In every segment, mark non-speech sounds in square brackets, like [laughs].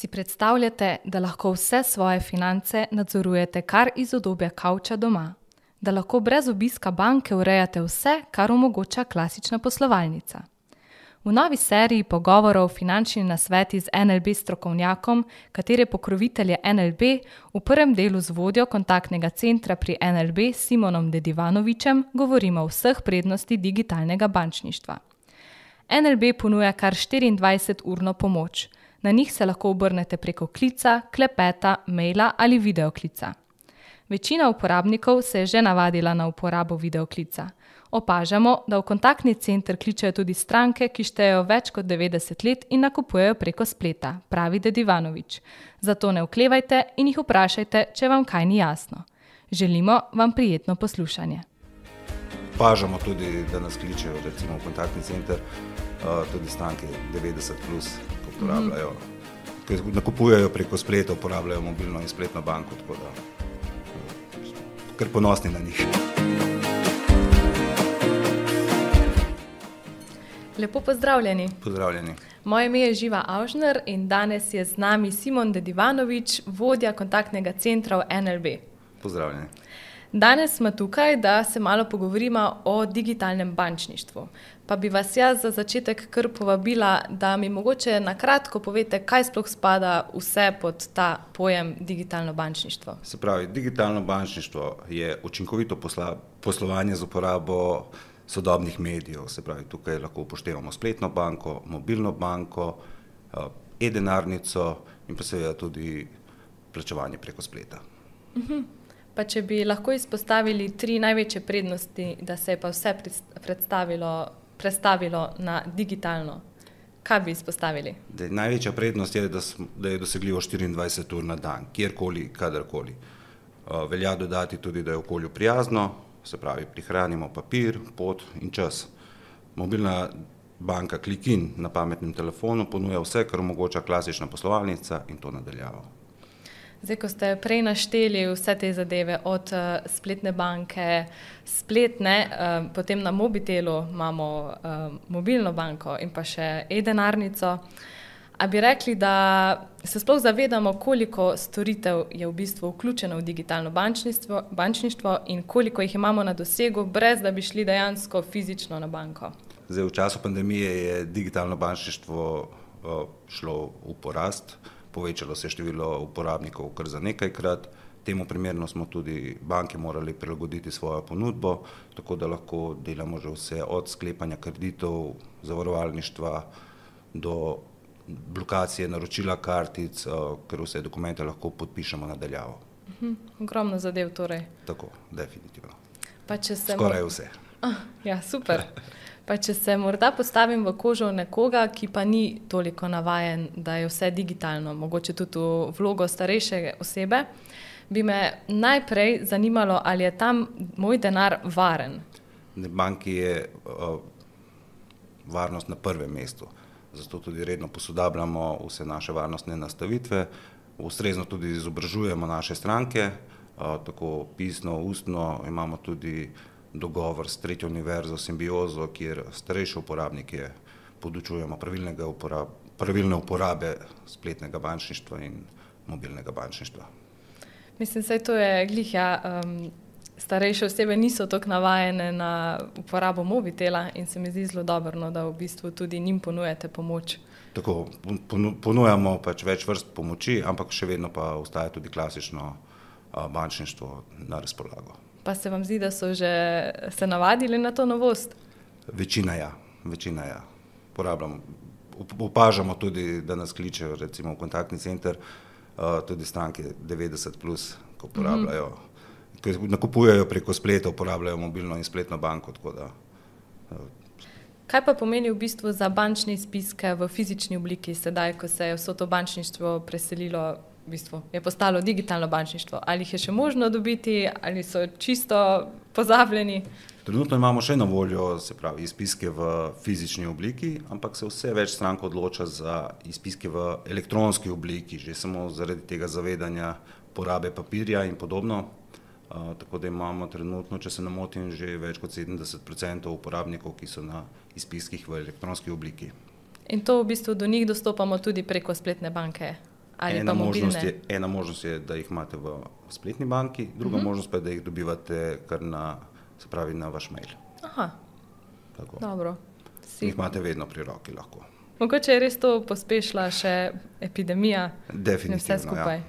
Si predstavljate, da lahko vse svoje finance nadzorujete kar iz udobja kavča doma? Da lahko brez obiska banke urejate vse, kar omogoča klasična poslovalnica? V novi seriji pogovorov finančni nasveti z NLB strokovnjakom, katere pokrovitelj je NLB, v prvem delu z vodjo kontaktnega centra pri NLB Simonom Dedivanovičem govorimo o vseh prednostih digitalnega bančništva. NLB ponuja kar 24-urno pomoč. Na njih se lahko obrnete preko klica, klepeta, maila ali videoklica. Večina uporabnikov se je že navadila na uporabo videoklica. Opažamo, da v kontaktni center kličejo tudi stranke, ki štejejo več kot 90 let in nakupujejo preko spleta, pravi Dedivanovič. Zato ne oklevajte in jih vprašajte, če vam kaj ni jasno. Želimo vam prijetno poslušanje. Opažamo tudi, da nas kličejo recimo v kontaktni center, tudi stranke 90 plus, uporabljajo, ki nakupujejo preko spleta, uporabljajo mobilno in spletno banko, tako da kar ponosni na njih. Lepo pozdravljeni. Pozdravljeni. Moje ime je Živa Avžner in danes je z nami Simon Dedivanovič, vodja kontaktnega centra v NLB. Pozdravljeni. Danes smo tukaj, da se malo pogovoriva o digitalnem bančništvu. Pa bi vas jaz za začetek kar povabila, da mi mogoče na kratko poveste, kaj sploh spada vse pod ta pojem digitalno bančništvo. Se pravi, digitalno bančništvo je učinkovito poslovanje z uporabo sodobnih medijev, se pravi, tukaj lahko upoštevamo spletno banko, mobilno banko, e-denarnico in pa seveda tudi plačevanje preko spleta. Pa če bi lahko izpostavili tri največje prednosti, da se je pa vse predstavilo, prestavilo na digitalno, kaj bi izpostavili? Zdaj največja prednost je, da da je dosegljivo štiriindvajset ur na dan, kjerkoli, kadarkoli. velja dodati tudi, da je okolju prijazno, se pravi, prihranimo papir, pot in čas. Mobilna banka Click in na pametnem telefonu ponuja vse, kar omogoča klasična poslovalnica, in to na daljavo. Zdaj, ko ste prej našteli vse te zadeve, od, spletne banke, spletne, potem na mobitelu imamo, mobilno banko in pa še e-denarnico. A bi rekli, da se sploh zavedamo, koliko storitev je v bistvu vključeno v digitalno bančništvo, bančništvo in koliko jih imamo na dosegu, brez da bi šli dejansko fizično na banko? Zdaj v času pandemije je digitalno bančništvo, šlo v porast, povečalo se je število uporabnikov kar za nekajkrat, temu primerno smo tudi banke morale prilagoditi svojo ponudbo, tako da lahko delamo že vse od sklepanja kreditov, zavarovalništva do blokacije naročila kartic, ker vse dokumente lahko podpišemo na daljavo. ogromno zadev torej. Tako, definitivno. Pa če se... Skoraj vse. ja, super. [laughs] Pa če se morda postavim v kožo nekoga, ki pa ni toliko navajen, da je vse digitalno, mogoče tudi v vlogo starejše osebe, bi me najprej zanimalo, ali je tam moj denar varen? V banki je, varnost na prvem mestu, zato tudi redno posodabljamo vse naše varnostne nastavitve, ustrezno tudi izobražujemo naše stranke, tako pisno, ustno, imamo tudi dogovor s tretjo univerzo Simbiozo, kjer starejše uporabnike podučujemo pravilnega pravilne uporabe spletnega bančništva in mobilnega bančništva. Mislim, saj to je glih, ja, starejše osebe niso tako navajene na uporabo mobitela in se mi zdi zelo dobro, da v bistvu tudi njim ponujate pomoč. Tako, ponujamo pač več vrst pomoči, ampak še vedno pa ostaja tudi klasično, bančništvo na razpolago. Pa se vam zdi, da so že se navadili na to novost? Večina ja, večina ja. Uporabljamo, opažamo tudi, da nas kličejo recimo v kontaktni center, tudi stranke devetdeset plus, ko uporabljajo, ki nakupujejo preko spleta, uporabljajo mobilno in spletno banko, da, Kaj pa pomeni v bistvu za bančne izpiske v fizični obliki sedaj, ko se je vse to bančništvo preselilo, v bistvu je postalo digitalno bančništvo, ali jih je še možno dobiti ali so čisto pozabljeni? Trenutno imamo še na voljo, pravi, izpiske v fizični obliki, ampak se vse več strank odloča za izpiske v elektronski obliki, že samo zaradi tega zavedanja porabe papirja in podobno. tako da imamo trenutno, če se ne motim, že več kot sedemdeset procentov uporabnikov, ki so na izpiskih v elektronski obliki. In to v bistvu do njih dostopamo tudi preko spletne banke? Ali ena pa možnost, mobilne. je, ena možnost je, da jih imate v spletni banki, druga uh -huh. možnost pa je, da jih dobivate kar na, se pravi, na vaš mail. Aha, Tako. dobro. Si. Jih imate vedno pri roki lahko. Mogoče je res to pospešila še epidemija in vse Definitivno. skupaj. Ja.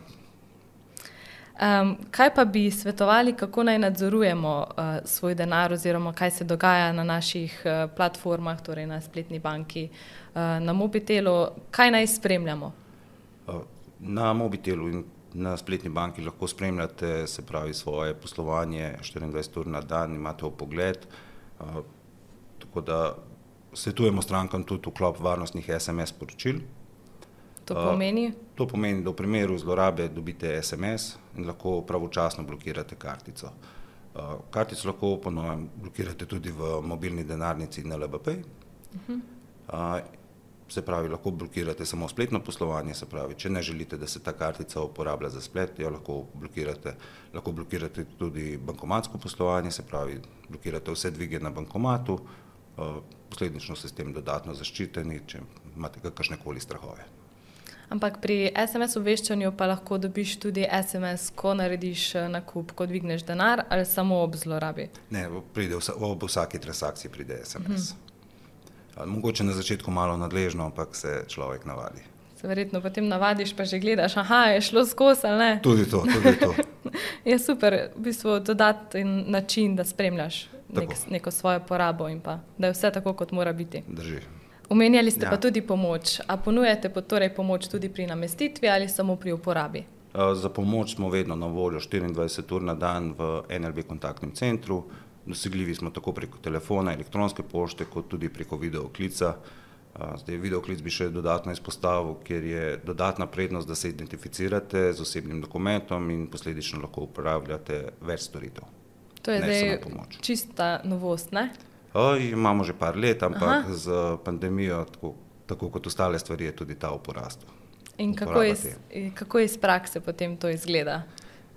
Um, kaj pa bi svetovali, kako naj nadzorujemo uh, svoj denar, oziroma kaj se dogaja na naših uh, platformah, torej na spletni banki, uh, na mobitelu, kaj naj spremljamo? Uh, Na mobitelu in na spletni banki lahko spremljate se pravi, svoje poslovanje 24 ur na dan, imate opogled. Tako da svetujemo strankam tudi vklop varnostnih SMS poročil. To pomeni, To pomeni, da v primeru zlorabe dobite SMS in lahko pravočasno blokirate kartico. Kartico lahko ponovno blokirate tudi v mobilni denarnici na LBP. Uh, Se pravi, lahko blokirate samo spletno poslovanje, se pravi, če ne želite, da se ta kartica uporablja za splet, jo lahko blokirate. Lahko blokirate tudi bankomatsko poslovanje, se pravi, blokirate vse dvige na bankomatu, uh, posledično ste s tem dodatno zaščiteni, če imate kakršne koli strahove. ampak pri SMS obveščanju pa lahko dobiš tudi SMS, ko narediš eh, nakup, ko dvigneš denar ali samo ob zlorabi. Ne, pride vsa, ob vsaki transakciji pride SMS. Uh, mogoče na začetku malo nadležno, ampak se človek navadi. Se verjetno potem navadiš, pa že gledaš, aha, je šlo skozi ali ne. Tudi to, tudi to. [laughs] Je super, v bistvu dodaten način, da spremljaš nek, Tako. neko svojo porabo in pa, da je vse tako, kot mora biti. Drži. Omenjali ste ja. Pa tudi pomoč. A ponujate po, torej pomoč tudi pri namestitvi ali samo pri uporabi? Uh, Za pomoč smo vedno na voljo 24 ur na dan v NLB kontaktnem centru. Dosegljivi smo tako preko telefona, elektronske pošte, kot tudi preko videoklica. Zdaj, videoklic bi še dodatno izpostavil, ker je dodatna prednost, da se identificirate z osebnim dokumentom in posledično lahko uporabljate več storitev. To je Ne zdaj čista novost, ne? O, imamo že par let, ampak Aha. Z pandemijo, tako, tako kot ostale stvari, je tudi ta v porastu. In kako iz, kako iz prakse potem to izgleda?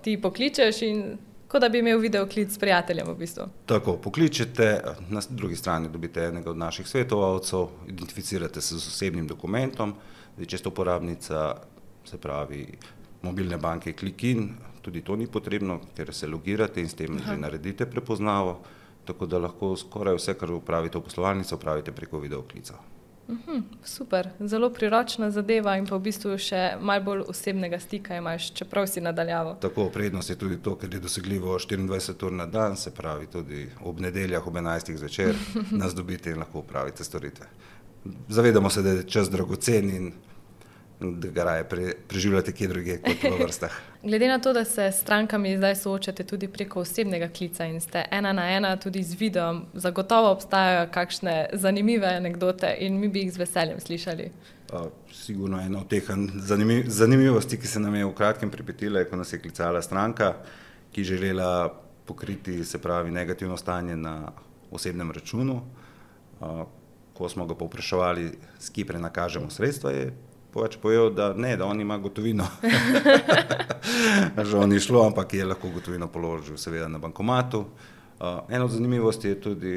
Ti pokličeš in kot da bi imel videoklic s prijateljem v bistvu. Tako, pokličete, na drugi strani dobite enega od naših svetovalcev, identificirate se z osebnim dokumentom, zdaj, če ste uporabnica, se pravi mobilne banke Klikin, tudi to ni potrebno, ker se logirate in s tem Aha. že naredite prepoznavo, tako da lahko skoraj vse, kar upravite v poslovalnici, upravite preko videoklica. Mhm, super, zelo priročna zadeva in pa v bistvu še malo bolj osebnega stika imaš, čeprav si nadaljavo. Tako, prednost je tudi to, ker je dosegljivo 24 ur na dan, se pravi tudi ob nedeljah ob 11. zvečer [laughs] nas dobite in lahko upravite storitve. Zavedamo se, da je čas dragocen in da ga raje pre, preživljate kje druge kot v vrstah. [laughs] Glede na to, da se s strankami zdaj soočate tudi preko osebnega klica in ste ena na ena tudi z videom, zagotovo obstajajo kakšne zanimive anekdote in mi bi jih z veseljem slišali. Uh, sigurno ena od teh zanimiv, zanimivosti, ki se nam je v kratkem pripetila, je, ko nas je klicala stranka, ki je želela pokriti se pravi negativno stanje na osebnem računu. Uh, ko smo ga povpraševali, s kje prenakažemo sredstva, je pač povedal, da ne, da on ima gotovino. [laughs] Žal ni šlo, ampak je lahko gotovino položil seveda na bankomatu. Uh, ena od zanimivosti je tudi,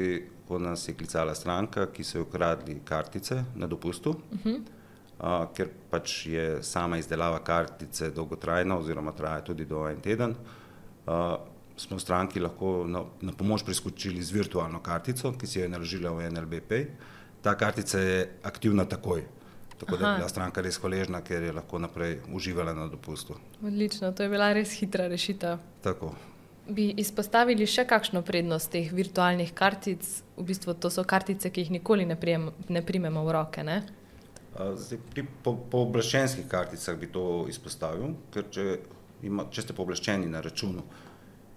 ko nas je klicala stranka, ki so jo ukradli kartice na dopustu, uh -huh. uh, ker pač je sama izdelava kartice dolgotrajna oziroma traja tudi do en teden. Uh, smo stranki lahko na, na pomoč priskočili z virtualno kartico, ki si jo je naložila v NLBP. Ta kartica je aktivna takoj. Tako da je bila stranka res hvaležna, ker je lahko naprej uživala na dopustu. Odlično, to je bila res hitra rešitev. Tako. Bi izpostavili še kakšno prednost teh virtualnih kartic? V bistvu to so kartice, ki jih nikoli ne, prijem, ne primemo v roke. Ne? Zdaj, pri po, pooblaščenskih karticah bi to izpostavil, ker če, ima, če ste pooblaščeni na računu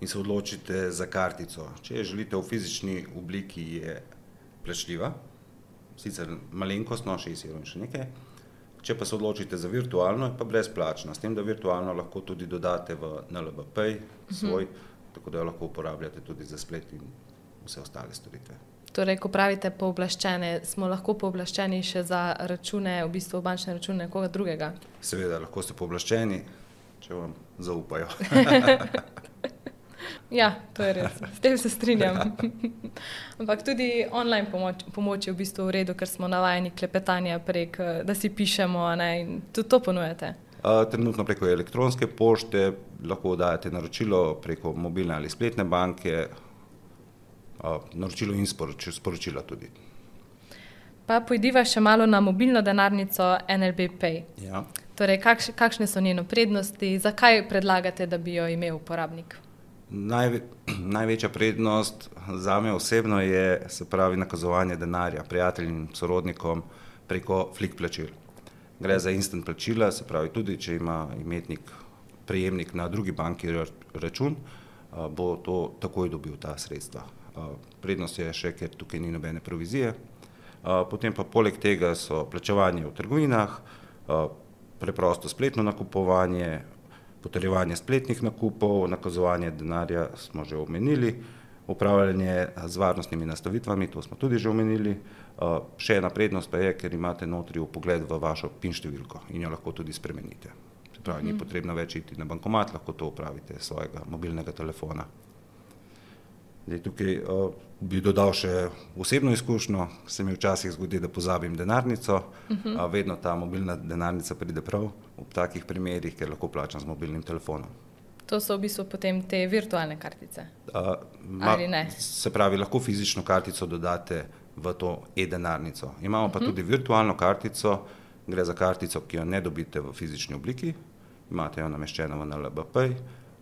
in se odločite za kartico, če jo želite v fizični obliki, je plačljiva, sicer malenkostno, 6 evrov in še nekaj. Če pa se odločite za virtualno, je pa brezplačna, s tem, da virtualno lahko tudi dodate v NLBP svoj, tako da jo lahko uporabljate tudi za splet in vse ostale storitve. Torej, ko pravite pooblaščene, smo lahko pooblaščeni še za račune, v bistvu bančne račune nekoga drugega. Seveda, lahko ste pooblaščeni, če vam zaupajo. [laughs] Ja, to je res, s tem se strinjam. [laughs] Ampak tudi online pomoč, pomoč je v bistvu v redu, ker smo navajeni klepetanja prek, eh, da si pišemo, ne, in tudi to ponujate. Trenutno preko elektronske pošte lahko dajete naročilo preko mobilne ali spletne banke, naročilo in sporočila tudi. Pa pojdiva še malo na mobilno denarnico NLB Pay. Ja. Torej, kakš, kakšne so njene prednosti, zakaj predlagate, da bi jo imel uporabnik? Najve, [clears throat] največja prednost za me osebno je, se pravi, nakazovanje denarja prijateljem, sorodnikom preko flik plačil. Gre za instant plačila, se pravi, tudi če ima imetnik, prejemnik na drugi banki račun, bo to takoj dobil ta sredstva. Prednost je še, ker tukaj ni nobene provizije. Potem pa poleg tega so plačevanje v trgovinah, preprosto spletno nakupovanje, potrjevanje spletnih nakupov, nakazovanje denarja smo že omenili, upravljanje z varnostnimi nastavitvami, to smo tudi že omenili. Še ena prednost pa je, ker imate notri vpogled v vašo PIN številko in jo lahko tudi spremenite. Se pravi, ni potrebno več iti na bankomat, lahko to opravite s svojega mobilnega telefona. Zdaj, tukaj uh, bi dodal še osebno izkušnjo. Se mi včasih zgodi, da pozabim denarnico, uh -huh. a vedno ta mobilna denarnica pride prav v takih primerih, ker lahko plačam z mobilnim telefonom. To so v bistvu potem te virtualne kartice. Uh, ma, se pravi, lahko fizično kartico dodate v to e-denarnico. Imamo pa uh -huh. tudi virtualno kartico, gre za kartico, ki jo ne dobite v fizični obliki, imate jo nameščeno v NLBP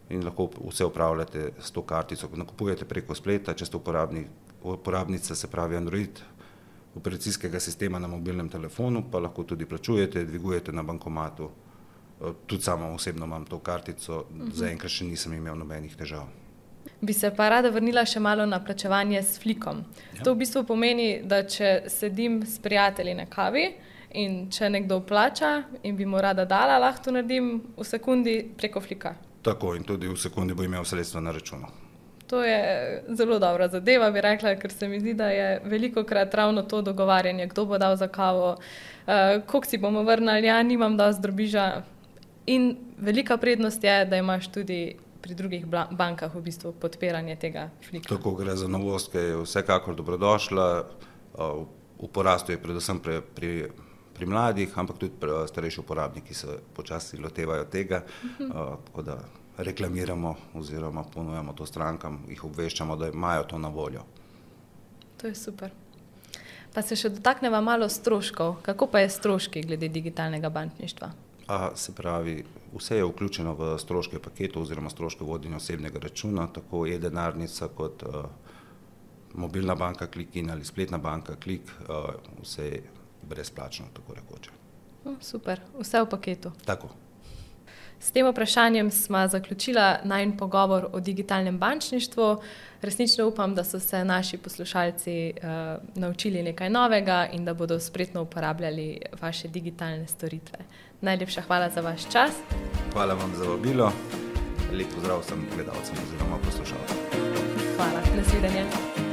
in lahko vse upravljate s to kartico. Nakupujete preko spleta, če ste uporabni, uporabnica, se pravi Android operacijskega sistema na mobilnem telefonu, pa lahko tudi plačujete, dvigujete na bankomatu. Eh, tudi samo osebno imam to kartico, uh -huh. zaenkrat še nisem imel nobenih težav. Bi se pa rada vrnila še malo na plačevanje s flikom. Ja. To v bistvu pomeni, da če sedim s prijatelji na kavi in če nekdo plača in bi mu rada dala, lahko to naredim v sekundi preko flika. Tako in tudi v sekundi bo imel sredstva na računu. To je zelo dobra zadeva, bi rekla, ker se mi zdi, da je veliko krat ravno to dogovarjanje, kdo bo dal za kavo, uh, koliko si bomo vrnili, ja, nimam da zdrobiža. In velika prednost je, da imaš tudi pri drugih bankah v bistvu podpiranje tega flika. Tako gre za novost, ki je vsekakor dobrodošla. Uh, v porastu je predvsem pri, pri pri mladih, ampak tudi starejši uporabniki se počasi lotevajo tega. Uh, tako da reklamiramo oziroma ponujamo to strankam, jih obveščamo, da imajo to na voljo. To je super. Pa se še dotaknemo malo stroškov. Kako pa je stroški glede digitalnega bančništva? A, se pravi, vse je vključeno v stroške paketov oziroma stroške vodenja osebnega računa, tako je denarnica kot uh, mobilna banka Klik in ali spletna banka Klik, uh, vse je brezplačno, tako rekoče. Super, vse v paketu. Tako. S tem vprašanjem smo zaključili najmenj pogovor o digitalnem bančništvu. Resnično upam, da so se naši poslušalci uh, naučili nekaj novega in da bodo spretno uporabljali vaše digitalne storitve. Najlepša hvala za vaš čas. Hvala vam za vabilo. Lep pozdrav vsem gledalcem oziroma poslušalcem. Hvala, nasvidenje.